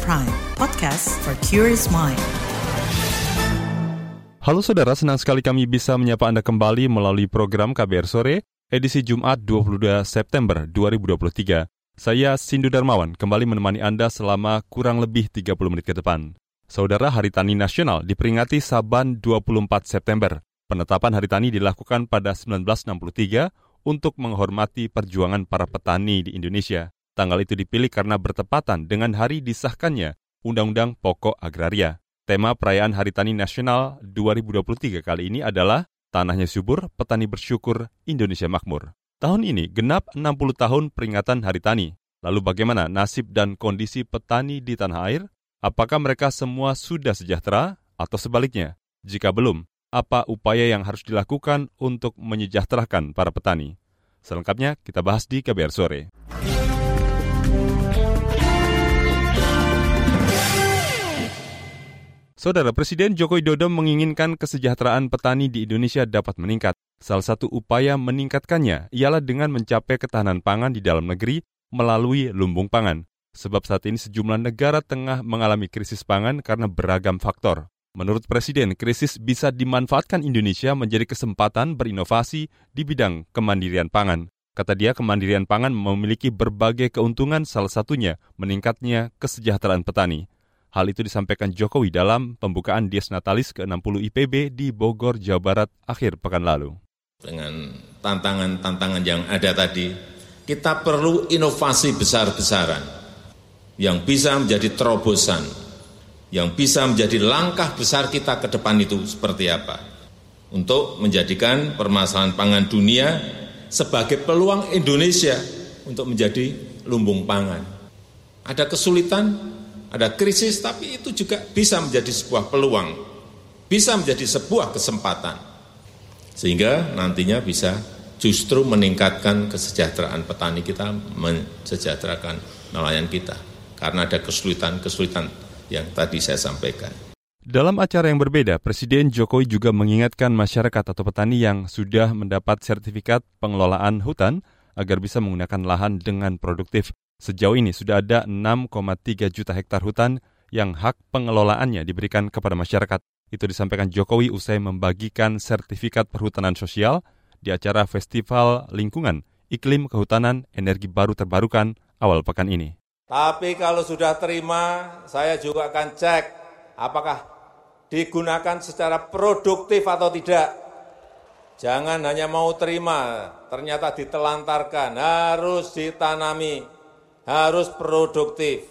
Prime, podcast for curious mind. Halo saudara, senang sekali kami bisa menyapa Anda kembali melalui program KBR Sore, edisi Jumat 22 September 2023. Saya Sindu Darmawan, kembali menemani Anda selama kurang lebih 30 menit ke depan. Saudara, Hari Tani Nasional diperingati Saban 24 September. Penetapan Hari Tani dilakukan pada 1963 untuk menghormati perjuangan para petani di Indonesia. Tanggal itu dipilih karena bertepatan dengan hari disahkannya Undang-Undang Pokok Agraria. Tema perayaan Hari Tani Nasional 2023 kali ini adalah Tanahnya Subur, Petani Bersyukur, Indonesia Makmur. Tahun ini genap 60 tahun peringatan Hari Tani. Lalu bagaimana nasib dan kondisi petani di tanah air? Apakah mereka semua sudah sejahtera atau sebaliknya? Jika belum, apa upaya yang harus dilakukan untuk menyejahterakan para petani? Selengkapnya kita bahas di KBR Sore. Saudara Presiden Joko Widodo menginginkan kesejahteraan petani di Indonesia dapat meningkat. Salah satu upaya meningkatkannya ialah dengan mencapai ketahanan pangan di dalam negeri melalui lumbung pangan. Sebab saat ini sejumlah negara tengah mengalami krisis pangan karena beragam faktor. Menurut Presiden, krisis bisa dimanfaatkan Indonesia menjadi kesempatan berinovasi di bidang kemandirian pangan. Kata dia, kemandirian pangan memiliki berbagai keuntungan, salah satunya meningkatnya kesejahteraan petani. Hal itu disampaikan Jokowi dalam pembukaan Dies Natalis ke-60 IPB di Bogor, Jawa Barat akhir pekan lalu. Dengan tantangan-tantangan yang ada tadi, kita perlu inovasi besar-besaran yang bisa menjadi terobosan, yang bisa menjadi langkah besar kita ke depan itu seperti apa. Untuk menjadikan permasalahan pangan dunia sebagai peluang Indonesia untuk menjadi lumbung pangan. Ada kesulitan, ada krisis, tapi itu juga bisa menjadi sebuah peluang, bisa menjadi sebuah kesempatan, sehingga nantinya bisa justru meningkatkan kesejahteraan petani kita, mensejahterakan nelayan kita, karena ada kesulitan-kesulitan yang tadi saya sampaikan. Dalam acara yang berbeda, Presiden Jokowi juga mengingatkan masyarakat atau petani yang sudah mendapat sertifikat pengelolaan hutan agar bisa menggunakan lahan dengan produktif. Sejauh ini sudah ada 6,3 juta hektar hutan yang hak pengelolaannya diberikan kepada masyarakat. Itu disampaikan Jokowi usai membagikan sertifikat perhutanan sosial di acara Festival Lingkungan, Iklim Kehutanan, Energi Baru Terbarukan awal pekan ini. Tapi kalau sudah terima, saya juga akan cek apakah digunakan secara produktif atau tidak. Jangan hanya mau terima, ternyata ditelantarkan, harus ditanami harus produktif.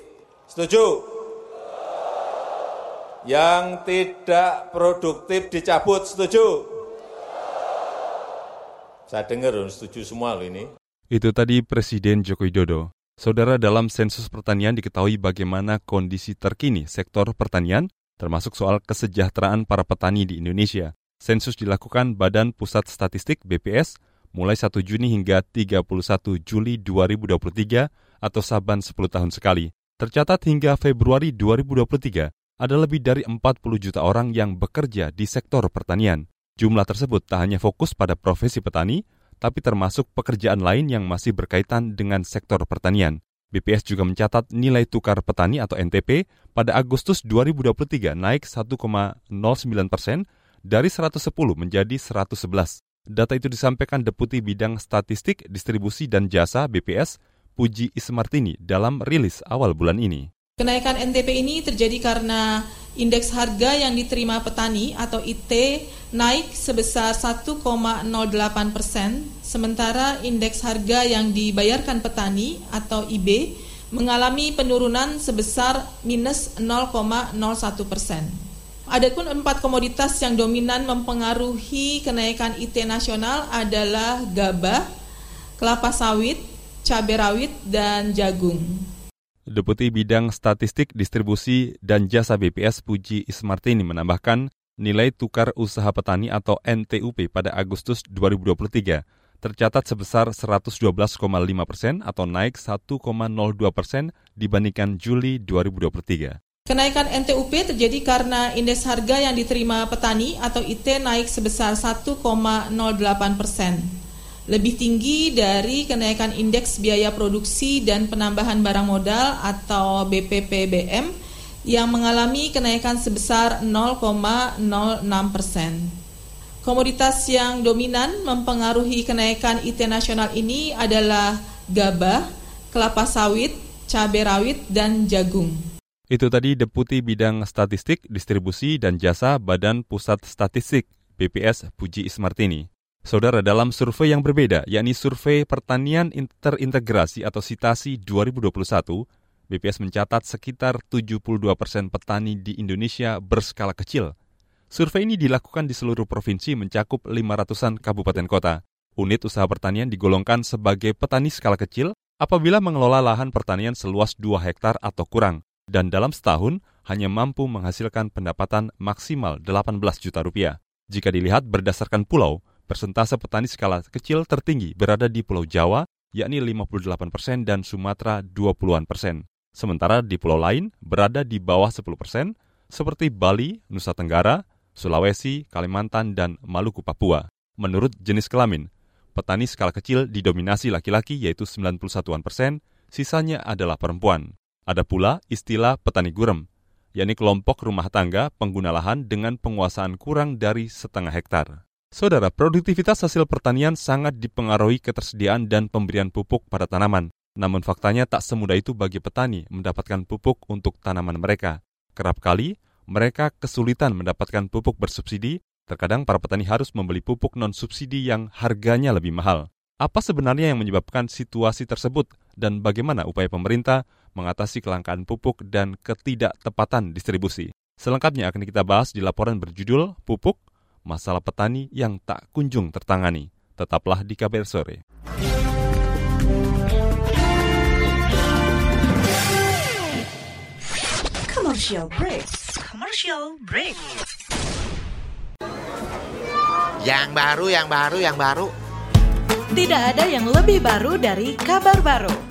Setuju? Yang tidak produktif dicabut, setuju? Saya dengar setuju semua loh ini. Itu tadi Presiden Joko Widodo. Saudara dalam sensus pertanian diketahui bagaimana kondisi terkini sektor pertanian, termasuk soal kesejahteraan para petani di Indonesia. Sensus dilakukan Badan Pusat Statistik BPS mulai 1 Juni hingga 31 Juli 2023 atau saban 10 tahun sekali. Tercatat hingga Februari 2023, ada lebih dari 40 juta orang yang bekerja di sektor pertanian. Jumlah tersebut tak hanya fokus pada profesi petani, tapi termasuk pekerjaan lain yang masih berkaitan dengan sektor pertanian. BPS juga mencatat nilai tukar petani atau NTP pada Agustus 2023 naik 1,09 persen dari 110 menjadi 111. Data itu disampaikan Deputi Bidang Statistik, Distribusi dan Jasa BPS Puji Ismartini dalam rilis awal bulan ini. Kenaikan NTP ini terjadi karena indeks harga yang diterima petani atau IT naik sebesar 1,08 persen, sementara indeks harga yang dibayarkan petani atau IB mengalami penurunan sebesar minus 0,01 persen. Adapun empat komoditas yang dominan mempengaruhi kenaikan IT nasional adalah gabah, kelapa sawit, cabai rawit, dan jagung. Deputi Bidang Statistik Distribusi dan Jasa BPS Puji Ismartini menambahkan nilai tukar usaha petani atau NTUP pada Agustus 2023 tercatat sebesar 112,5 persen atau naik 1,02 persen dibandingkan Juli 2023. Kenaikan NTUP terjadi karena indeks harga yang diterima petani atau IT naik sebesar 1,08 persen. Lebih tinggi dari kenaikan indeks biaya produksi dan penambahan barang modal atau BPPBM yang mengalami kenaikan sebesar 0,06 persen. Komoditas yang dominan mempengaruhi kenaikan IT nasional ini adalah gabah, kelapa sawit, cabai rawit, dan jagung. Itu tadi Deputi Bidang Statistik, Distribusi, dan Jasa Badan Pusat Statistik BPS Puji Ismartini. Saudara, dalam survei yang berbeda, yakni Survei Pertanian Terintegrasi atau Sitasi 2021, BPS mencatat sekitar 72 persen petani di Indonesia berskala kecil. Survei ini dilakukan di seluruh provinsi mencakup 500-an kabupaten kota. Unit usaha pertanian digolongkan sebagai petani skala kecil apabila mengelola lahan pertanian seluas 2 hektar atau kurang, dan dalam setahun hanya mampu menghasilkan pendapatan maksimal 18 juta rupiah. Jika dilihat berdasarkan pulau, persentase petani skala kecil tertinggi berada di Pulau Jawa, yakni 58 persen dan Sumatera 20-an persen. Sementara di pulau lain berada di bawah 10 persen, seperti Bali, Nusa Tenggara, Sulawesi, Kalimantan, dan Maluku Papua. Menurut jenis kelamin, petani skala kecil didominasi laki-laki yaitu 91 persen, sisanya adalah perempuan. Ada pula istilah petani gurem, yakni kelompok rumah tangga pengguna lahan dengan penguasaan kurang dari setengah hektar. Saudara, produktivitas hasil pertanian sangat dipengaruhi ketersediaan dan pemberian pupuk pada tanaman. Namun faktanya tak semudah itu bagi petani mendapatkan pupuk untuk tanaman mereka. Kerap kali, mereka kesulitan mendapatkan pupuk bersubsidi, terkadang para petani harus membeli pupuk non-subsidi yang harganya lebih mahal. Apa sebenarnya yang menyebabkan situasi tersebut dan bagaimana upaya pemerintah mengatasi kelangkaan pupuk dan ketidaktepatan distribusi? Selengkapnya akan kita bahas di laporan berjudul Pupuk masalah petani yang tak kunjung tertangani. Tetaplah di KBR Sore. Commercial break. Commercial break. Yang baru, yang baru, yang baru. Tidak ada yang lebih baru dari kabar baru.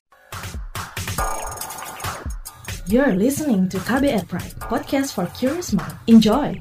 You're listening to KBR Pride, podcast for curious mind. Enjoy!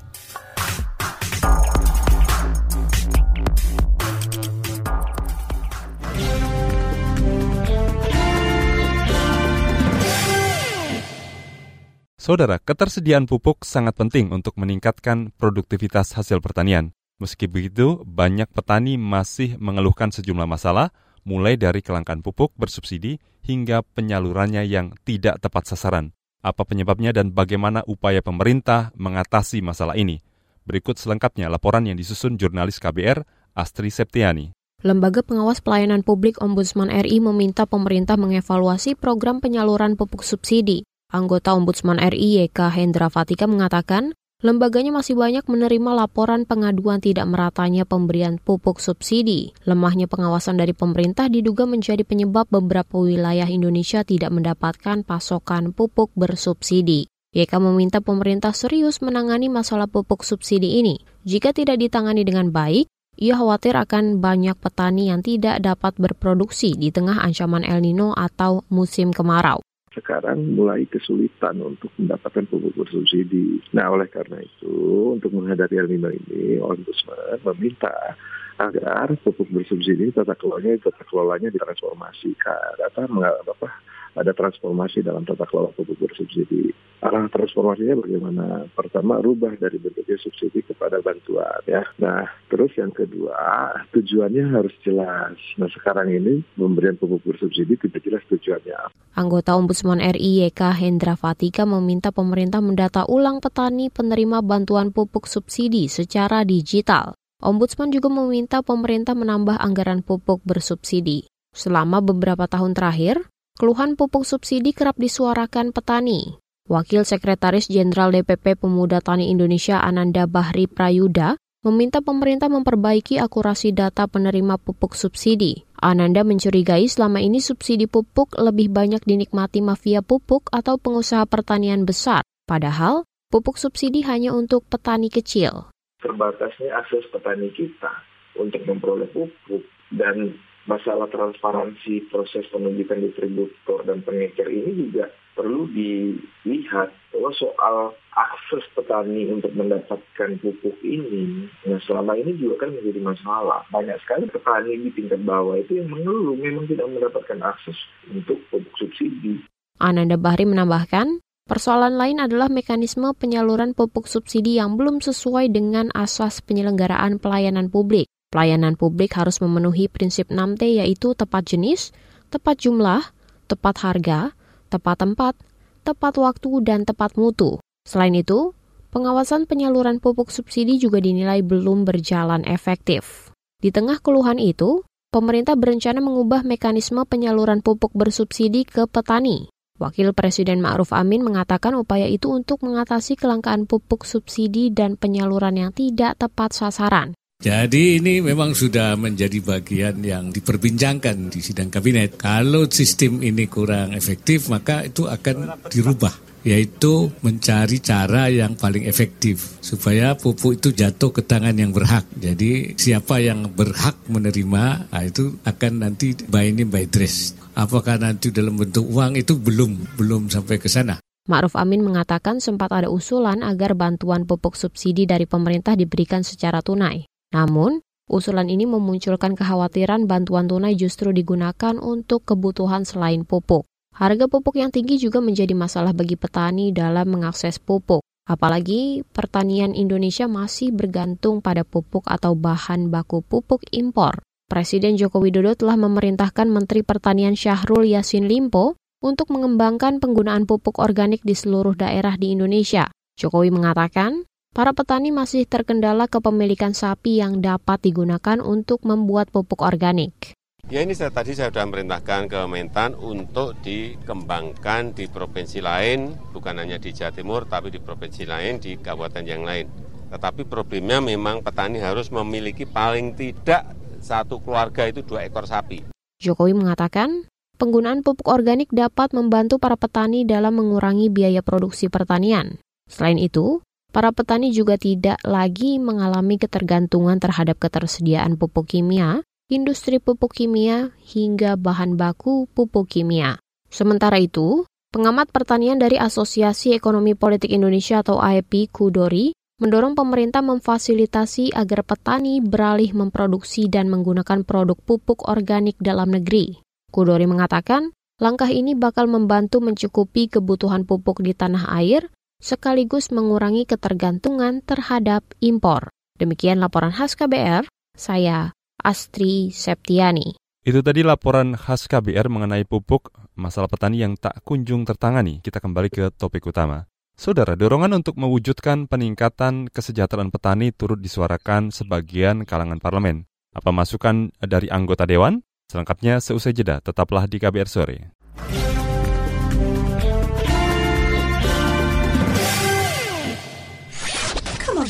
Saudara, ketersediaan pupuk sangat penting untuk meningkatkan produktivitas hasil pertanian. Meski begitu, banyak petani masih mengeluhkan sejumlah masalah, mulai dari kelangkaan pupuk bersubsidi hingga penyalurannya yang tidak tepat sasaran. Apa penyebabnya dan bagaimana upaya pemerintah mengatasi masalah ini? Berikut selengkapnya laporan yang disusun jurnalis KBR, Astri Septiani. Lembaga Pengawas Pelayanan Publik Ombudsman RI meminta pemerintah mengevaluasi program penyaluran pupuk subsidi. Anggota Ombudsman RI YK Hendra Fatika mengatakan, Lembaganya masih banyak menerima laporan pengaduan tidak meratanya pemberian pupuk subsidi. Lemahnya pengawasan dari pemerintah diduga menjadi penyebab beberapa wilayah Indonesia tidak mendapatkan pasokan pupuk bersubsidi. YK meminta pemerintah serius menangani masalah pupuk subsidi ini. Jika tidak ditangani dengan baik, ia khawatir akan banyak petani yang tidak dapat berproduksi di tengah ancaman El Nino atau musim kemarau sekarang mulai kesulitan untuk mendapatkan pupuk bersubsidi. Nah, oleh karena itu, untuk menghadapi El Nino ini, Ombudsman meminta agar pupuk bersubsidi tata kelolanya tata kelolanya ditransformasikan atau apa ada transformasi dalam tata kelola pupuk bersubsidi. Arah transformasinya bagaimana? Pertama, rubah dari bentuknya subsidi kepada bantuan ya. Nah, terus yang kedua, tujuannya harus jelas. Nah, sekarang ini pemberian pupuk bersubsidi tidak jelas tujuannya. Anggota Ombudsman RI YK Hendra Fatika meminta pemerintah mendata ulang petani penerima bantuan pupuk subsidi secara digital. Ombudsman juga meminta pemerintah menambah anggaran pupuk bersubsidi. Selama beberapa tahun terakhir, keluhan pupuk subsidi kerap disuarakan petani. Wakil Sekretaris Jenderal DPP Pemuda Tani Indonesia Ananda Bahri Prayuda meminta pemerintah memperbaiki akurasi data penerima pupuk subsidi. Ananda mencurigai selama ini subsidi pupuk lebih banyak dinikmati mafia pupuk atau pengusaha pertanian besar, padahal pupuk subsidi hanya untuk petani kecil. Terbatasnya akses petani kita untuk memperoleh pupuk dan masalah transparansi proses penunjukan distributor dan pengecer ini juga perlu dilihat bahwa soal akses petani untuk mendapatkan pupuk ini, nah selama ini juga kan menjadi masalah. Banyak sekali petani di tingkat bawah itu yang mengeluh memang tidak mendapatkan akses untuk pupuk subsidi. Ananda Bahri menambahkan, persoalan lain adalah mekanisme penyaluran pupuk subsidi yang belum sesuai dengan asas penyelenggaraan pelayanan publik. Pelayanan publik harus memenuhi prinsip 6T yaitu tepat jenis, tepat jumlah, tepat harga, tepat tempat, tepat waktu, dan tepat mutu. Selain itu, pengawasan penyaluran pupuk subsidi juga dinilai belum berjalan efektif. Di tengah keluhan itu, pemerintah berencana mengubah mekanisme penyaluran pupuk bersubsidi ke petani. Wakil Presiden Ma'ruf Amin mengatakan upaya itu untuk mengatasi kelangkaan pupuk subsidi dan penyaluran yang tidak tepat sasaran. Jadi ini memang sudah menjadi bagian yang diperbincangkan di sidang kabinet. Kalau sistem ini kurang efektif maka itu akan dirubah yaitu mencari cara yang paling efektif supaya pupuk itu jatuh ke tangan yang berhak. Jadi siapa yang berhak menerima nah itu akan nanti by name by dress. Apakah nanti dalam bentuk uang itu belum belum sampai ke sana. Ma'ruf Amin mengatakan sempat ada usulan agar bantuan pupuk subsidi dari pemerintah diberikan secara tunai. Namun, usulan ini memunculkan kekhawatiran bantuan tunai justru digunakan untuk kebutuhan selain pupuk. Harga pupuk yang tinggi juga menjadi masalah bagi petani dalam mengakses pupuk. Apalagi pertanian Indonesia masih bergantung pada pupuk atau bahan baku pupuk impor. Presiden Joko Widodo telah memerintahkan Menteri Pertanian Syahrul Yassin Limpo untuk mengembangkan penggunaan pupuk organik di seluruh daerah di Indonesia. Jokowi mengatakan, para petani masih terkendala kepemilikan sapi yang dapat digunakan untuk membuat pupuk organik. Ya ini saya tadi saya sudah merintahkan ke Mentan untuk dikembangkan di provinsi lain, bukan hanya di Jawa Timur, tapi di provinsi lain, di kabupaten yang lain. Tetapi problemnya memang petani harus memiliki paling tidak satu keluarga itu dua ekor sapi. Jokowi mengatakan, penggunaan pupuk organik dapat membantu para petani dalam mengurangi biaya produksi pertanian. Selain itu, Para petani juga tidak lagi mengalami ketergantungan terhadap ketersediaan pupuk kimia, industri pupuk kimia, hingga bahan baku pupuk kimia. Sementara itu, pengamat pertanian dari Asosiasi Ekonomi Politik Indonesia atau AEP Kudori mendorong pemerintah memfasilitasi agar petani beralih memproduksi dan menggunakan produk pupuk organik dalam negeri. Kudori mengatakan, langkah ini bakal membantu mencukupi kebutuhan pupuk di tanah air sekaligus mengurangi ketergantungan terhadap impor. Demikian laporan khas KBR, saya Astri Septiani. Itu tadi laporan khas KBR mengenai pupuk, masalah petani yang tak kunjung tertangani. Kita kembali ke topik utama. Saudara, dorongan untuk mewujudkan peningkatan kesejahteraan petani turut disuarakan sebagian kalangan parlemen. Apa masukan dari anggota dewan? Selengkapnya seusai jeda, tetaplah di KBR sore.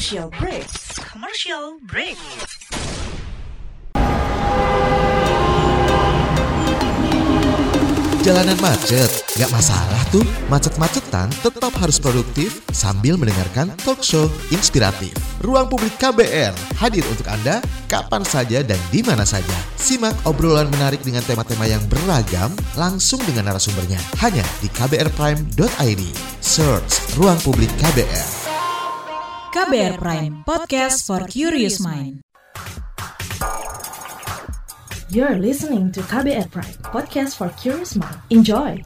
Commercial break. Commercial break. Jalanan macet, gak masalah tuh. Macet-macetan tetap harus produktif sambil mendengarkan talk show inspiratif. Ruang Publik KBR hadir untuk Anda kapan saja dan di mana saja. Simak obrolan menarik dengan tema-tema yang beragam langsung dengan narasumbernya. Hanya di kbrprime.id. Search Ruang Publik KBR. KBR Prime, podcast for curious mind. You're listening to KBR Prime, podcast for curious mind. Enjoy!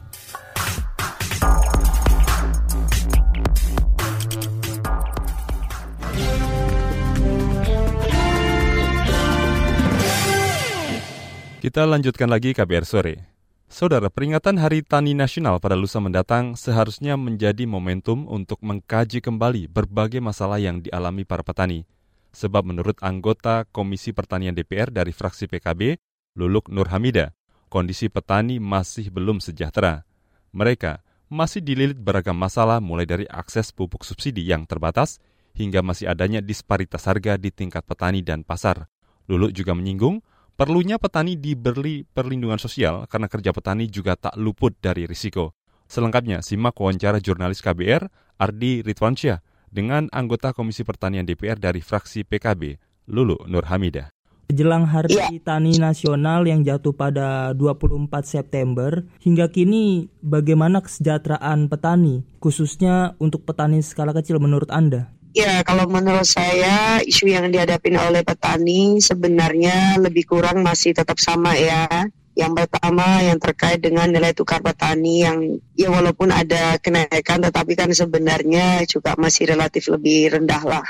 Kita lanjutkan lagi KBR sore. Saudara, peringatan Hari Tani Nasional pada lusa mendatang seharusnya menjadi momentum untuk mengkaji kembali berbagai masalah yang dialami para petani. Sebab menurut anggota Komisi Pertanian DPR dari fraksi PKB, Luluk Nurhamida, kondisi petani masih belum sejahtera. Mereka masih dililit beragam masalah mulai dari akses pupuk subsidi yang terbatas hingga masih adanya disparitas harga di tingkat petani dan pasar. Lulu juga menyinggung perlunya petani diberi perlindungan sosial karena kerja petani juga tak luput dari risiko. Selengkapnya, simak wawancara jurnalis KBR Ardi Ritwansyah dengan anggota Komisi Pertanian DPR dari fraksi PKB, Lulu Nur Hamidah. Jelang Hari ya. Tani Nasional yang jatuh pada 24 September, hingga kini bagaimana kesejahteraan petani, khususnya untuk petani skala kecil menurut Anda? Ya, kalau menurut saya isu yang dihadapi oleh petani sebenarnya lebih kurang masih tetap sama ya. Yang pertama yang terkait dengan nilai tukar petani yang ya walaupun ada kenaikan tetapi kan sebenarnya juga masih relatif lebih rendah lah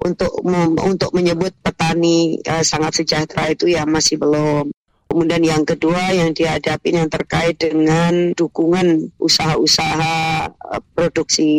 untuk untuk menyebut petani uh, sangat sejahtera itu ya masih belum. Kemudian yang kedua yang dihadapi yang terkait dengan dukungan usaha-usaha eh, produksi.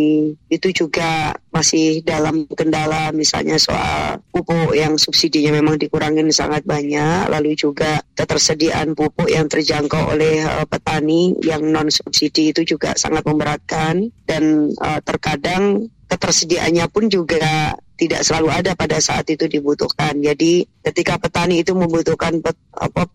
Itu juga masih dalam kendala misalnya soal pupuk yang subsidinya memang dikurangin sangat banyak. Lalu juga ketersediaan pupuk yang terjangkau oleh uh, petani yang non subsidi itu juga sangat memberatkan. Dan uh, terkadang ketersediaannya pun juga tidak selalu ada pada saat itu dibutuhkan. Jadi ketika petani itu membutuhkan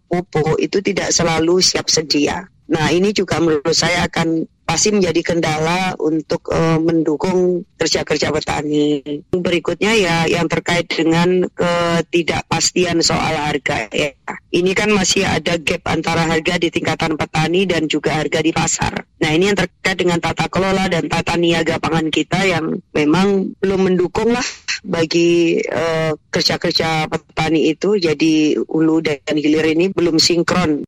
pupuk itu tidak selalu siap sedia. Nah, ini juga menurut saya akan pasti menjadi kendala untuk uh, mendukung kerja-kerja petani. Berikutnya ya yang terkait dengan ketidakpastian soal harga ya. Ini kan masih ada gap antara harga di tingkatan petani dan juga harga di pasar. Nah, ini yang terkait dengan tata kelola dan tata niaga pangan kita yang memang belum mendukung lah bagi uh, kerja-kerja petani itu jadi hulu dan hilir ini belum sinkron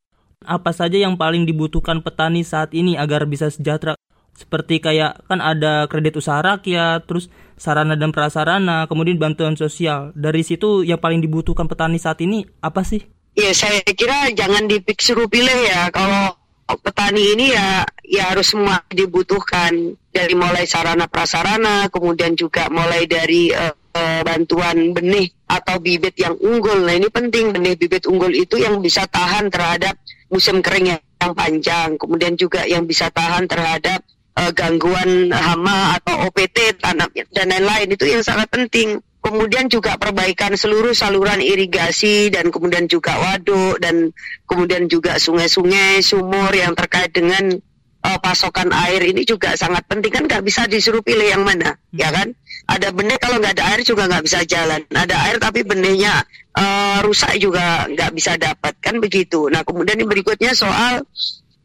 apa saja yang paling dibutuhkan petani saat ini agar bisa sejahtera? Seperti kayak kan ada kredit usaha rakyat, terus sarana dan prasarana, kemudian bantuan sosial. Dari situ yang paling dibutuhkan petani saat ini apa sih? Ya saya kira jangan dipikir pilih ya. Kalau petani ini ya ya harus semua dibutuhkan dari mulai sarana prasarana, kemudian juga mulai dari uh, bantuan benih atau bibit yang unggul. Nah ini penting benih bibit unggul itu yang bisa tahan terhadap musim kering yang panjang, kemudian juga yang bisa tahan terhadap uh, gangguan hama atau OPT tanam dan lain-lain itu yang sangat penting. Kemudian juga perbaikan seluruh saluran irigasi dan kemudian juga waduk dan kemudian juga sungai-sungai, sumur yang terkait dengan uh, pasokan air ini juga sangat penting kan nggak bisa disuruh pilih yang mana, hmm. ya kan? Ada benih kalau nggak ada air juga nggak bisa jalan. Ada air tapi benihnya uh, rusak juga nggak bisa dapat kan begitu. Nah kemudian yang berikutnya soal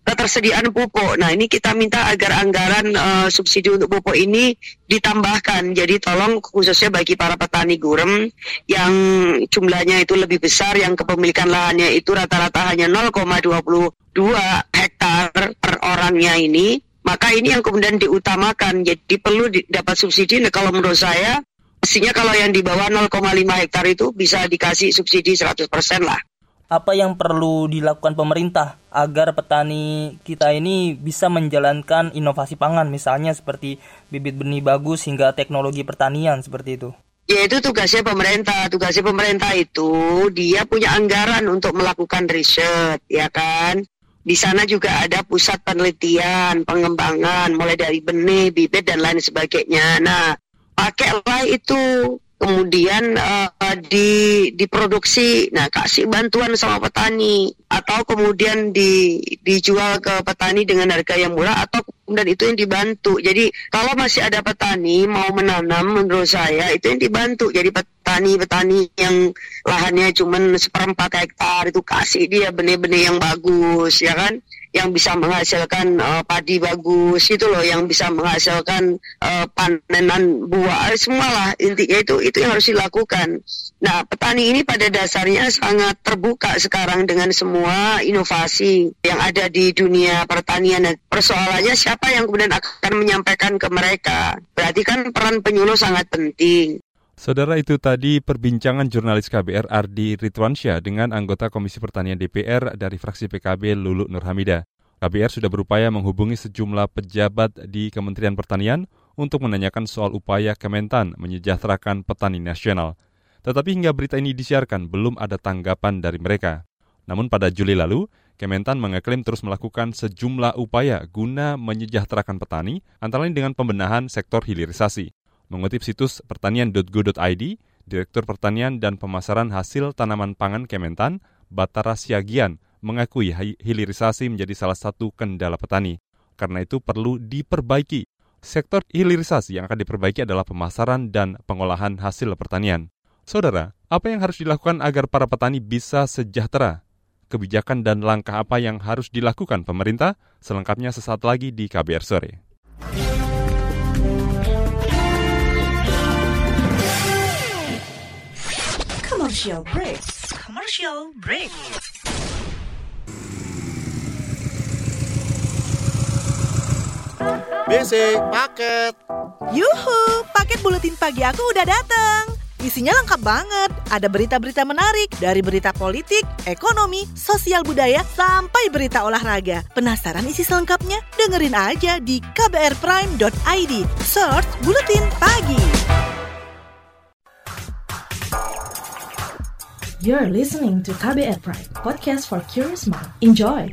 ketersediaan pupuk. Nah ini kita minta agar anggaran uh, subsidi untuk pupuk ini ditambahkan. Jadi tolong khususnya bagi para petani gurem yang jumlahnya itu lebih besar, yang kepemilikan lahannya itu rata-rata hanya 0,22 hektar per orangnya ini maka ini yang kemudian diutamakan. Jadi perlu dapat subsidi. Nah, kalau menurut saya, mestinya kalau yang di bawah 0,5 hektar itu bisa dikasih subsidi 100% lah. Apa yang perlu dilakukan pemerintah agar petani kita ini bisa menjalankan inovasi pangan, misalnya seperti bibit benih bagus hingga teknologi pertanian seperti itu? Ya itu tugasnya pemerintah. Tugasnya pemerintah itu dia punya anggaran untuk melakukan riset, ya kan? Di sana juga ada pusat penelitian, pengembangan, mulai dari benih, bibit, dan lain sebagainya. Nah, pakailah itu kemudian uh, di diproduksi nah kasih bantuan sama petani atau kemudian di dijual ke petani dengan harga yang murah atau kemudian itu yang dibantu. Jadi kalau masih ada petani mau menanam menurut saya itu yang dibantu. Jadi petani-petani yang lahannya cuma seperempat hektar itu kasih dia benih-benih yang bagus ya kan yang bisa menghasilkan uh, padi bagus itu loh yang bisa menghasilkan uh, panenan buah eh, semualah intinya itu itu yang harus dilakukan. Nah petani ini pada dasarnya sangat terbuka sekarang dengan semua inovasi yang ada di dunia pertanian. Persoalannya siapa yang kemudian akan menyampaikan ke mereka? Berarti kan peran penyuluh sangat penting. Saudara itu tadi perbincangan jurnalis KBR Ardi Ritwansyah dengan anggota Komisi Pertanian DPR dari fraksi PKB Lulu Nurhamida. KBR sudah berupaya menghubungi sejumlah pejabat di Kementerian Pertanian untuk menanyakan soal upaya Kementan menyejahterakan petani nasional. Tetapi hingga berita ini disiarkan, belum ada tanggapan dari mereka. Namun pada Juli lalu, Kementan mengeklaim terus melakukan sejumlah upaya guna menyejahterakan petani, antara lain dengan pembenahan sektor hilirisasi. Mengutip situs pertanian.go.id, Direktur Pertanian dan Pemasaran Hasil Tanaman Pangan Kementan, Batara Siagian, mengakui hilirisasi menjadi salah satu kendala petani. Karena itu perlu diperbaiki. Sektor hilirisasi yang akan diperbaiki adalah pemasaran dan pengolahan hasil pertanian. Saudara, apa yang harus dilakukan agar para petani bisa sejahtera? Kebijakan dan langkah apa yang harus dilakukan pemerintah? Selengkapnya sesaat lagi di KBR Sore. Commercial break. Commercial break. BC paket. Yuhu, paket buletin pagi aku udah datang. Isinya lengkap banget. Ada berita-berita menarik dari berita politik, ekonomi, sosial budaya, sampai berita olahraga. Penasaran isi selengkapnya? Dengerin aja di kbrprime.id. Search Buletin Pagi. You're listening to KBR Prime, podcast for curious mind. Enjoy!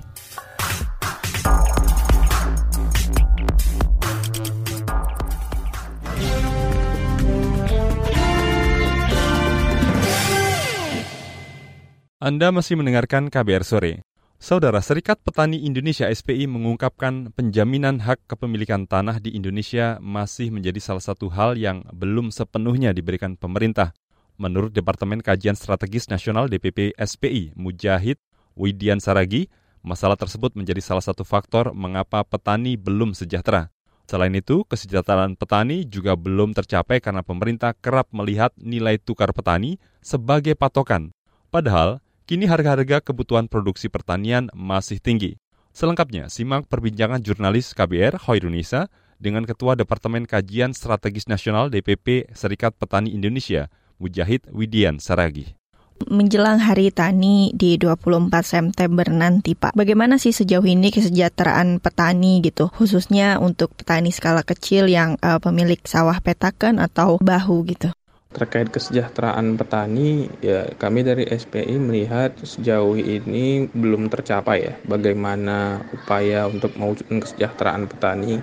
Anda masih mendengarkan KBR Sore. Saudara Serikat Petani Indonesia SPI mengungkapkan penjaminan hak kepemilikan tanah di Indonesia masih menjadi salah satu hal yang belum sepenuhnya diberikan pemerintah. Menurut Departemen Kajian Strategis Nasional DPP SPI, Mujahid Widian Saragi, masalah tersebut menjadi salah satu faktor mengapa petani belum sejahtera. Selain itu, kesejahteraan petani juga belum tercapai karena pemerintah kerap melihat nilai tukar petani sebagai patokan. Padahal, kini harga-harga kebutuhan produksi pertanian masih tinggi. Selengkapnya, simak perbincangan jurnalis KBR Hoirunisa dengan Ketua Departemen Kajian Strategis Nasional DPP Serikat Petani Indonesia, Mujahid Widian Saragi. Menjelang Hari Tani di 24 September nanti, Pak. Bagaimana sih sejauh ini kesejahteraan petani gitu, khususnya untuk petani skala kecil yang uh, pemilik sawah petakan atau bahu gitu? Terkait kesejahteraan petani, ya kami dari SPI melihat sejauh ini belum tercapai ya bagaimana upaya untuk mewujudkan kesejahteraan petani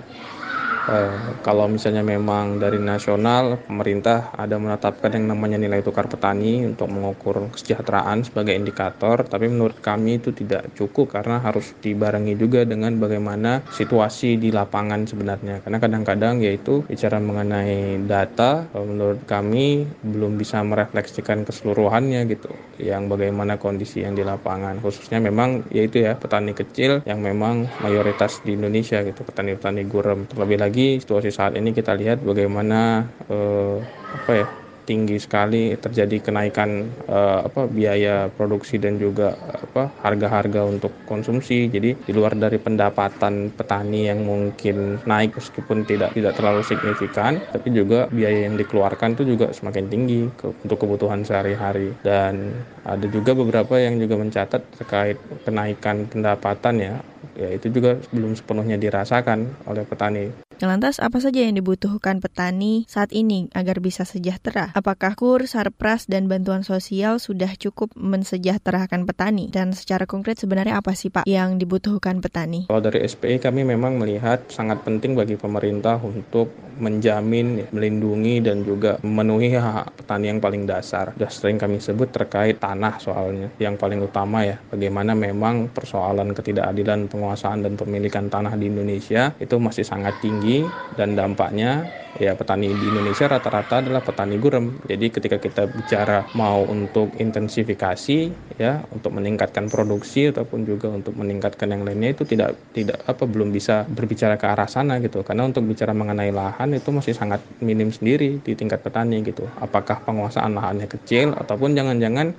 Uh, kalau misalnya memang dari nasional pemerintah ada menetapkan yang namanya nilai tukar petani untuk mengukur kesejahteraan sebagai indikator, tapi menurut kami itu tidak cukup karena harus dibarengi juga dengan bagaimana situasi di lapangan sebenarnya. Karena kadang-kadang yaitu bicara mengenai data, menurut kami belum bisa merefleksikan keseluruhannya gitu, yang bagaimana kondisi yang di lapangan, khususnya memang yaitu ya petani kecil yang memang mayoritas di Indonesia gitu, petani-petani gurem terlebih lagi lagi situasi saat ini kita lihat bagaimana uh, apa ya tinggi sekali terjadi kenaikan uh, apa biaya produksi dan juga apa harga-harga untuk konsumsi. Jadi di luar dari pendapatan petani yang mungkin naik meskipun tidak tidak terlalu signifikan, tapi juga biaya yang dikeluarkan itu juga semakin tinggi ke, untuk kebutuhan sehari-hari. Dan ada juga beberapa yang juga mencatat terkait kenaikan pendapatan ya, ya itu juga belum sepenuhnya dirasakan oleh petani. Lantas apa saja yang dibutuhkan petani saat ini agar bisa sejahtera? Apakah KUR, Sarpras, dan bantuan sosial sudah cukup mensejahterakan petani? Dan secara konkret sebenarnya apa sih Pak yang dibutuhkan petani? Kalau dari SPI kami memang melihat sangat penting bagi pemerintah untuk menjamin, melindungi, dan juga memenuhi hak petani yang paling dasar. Sudah sering kami sebut terkait tanah soalnya. Yang paling utama ya, bagaimana memang persoalan ketidakadilan penguasaan dan pemilikan tanah di Indonesia itu masih sangat tinggi dan dampaknya ya petani di Indonesia rata-rata adalah petani gurem. Jadi ketika kita bicara mau untuk intensifikasi ya untuk meningkatkan produksi ataupun juga untuk meningkatkan yang lainnya itu tidak tidak apa belum bisa berbicara ke arah sana gitu. Karena untuk bicara mengenai lahan itu masih sangat minim sendiri di tingkat petani gitu. Apakah penguasaan lahannya kecil ataupun jangan-jangan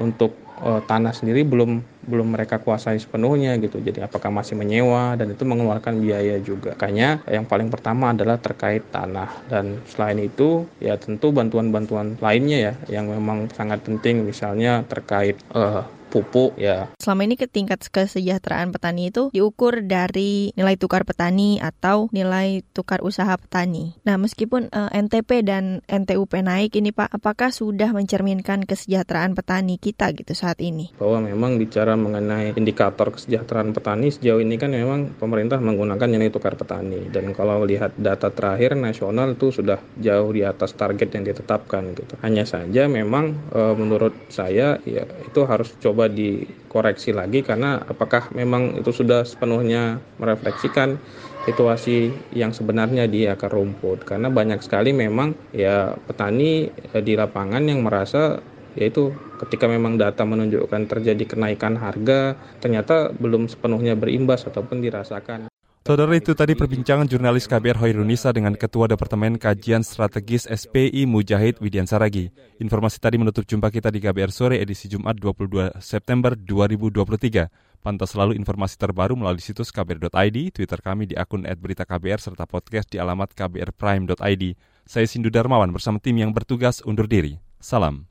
untuk uh, tanah sendiri belum belum mereka kuasai sepenuhnya gitu. Jadi apakah masih menyewa dan itu mengeluarkan biaya juga. Makanya yang paling pertama adalah terkait tanah dan selain itu ya tentu bantuan-bantuan lainnya ya yang memang sangat penting misalnya terkait uh, pupuk ya. Selama ini ke tingkat kesejahteraan petani itu diukur dari nilai tukar petani atau nilai tukar usaha petani. Nah, meskipun uh, eh, NTP dan NTUP naik ini Pak, apakah sudah mencerminkan kesejahteraan petani kita gitu saat ini? Bahwa memang bicara mengenai indikator kesejahteraan petani sejauh ini kan memang pemerintah menggunakan nilai tukar petani dan kalau lihat data terakhir nasional itu sudah jauh di atas target yang ditetapkan gitu. Hanya saja memang e, menurut saya ya itu harus coba dikoreksi lagi karena apakah memang itu sudah sepenuhnya merefleksikan situasi yang sebenarnya di akar rumput karena banyak sekali memang ya petani e, di lapangan yang merasa yaitu ketika memang data menunjukkan terjadi kenaikan harga ternyata belum sepenuhnya berimbas ataupun dirasakan. Saudara itu tadi perbincangan jurnalis KBR Hoirunisa dengan Ketua Departemen Kajian Strategis SPI Mujahid Widian Saragi. Informasi tadi menutup jumpa kita di KBR Sore edisi Jumat 22 September 2023. Pantau selalu informasi terbaru melalui situs kbr.id, Twitter kami di akun @beritaKBR serta podcast di alamat kbrprime.id. Saya Sindu Darmawan bersama tim yang bertugas undur diri. Salam.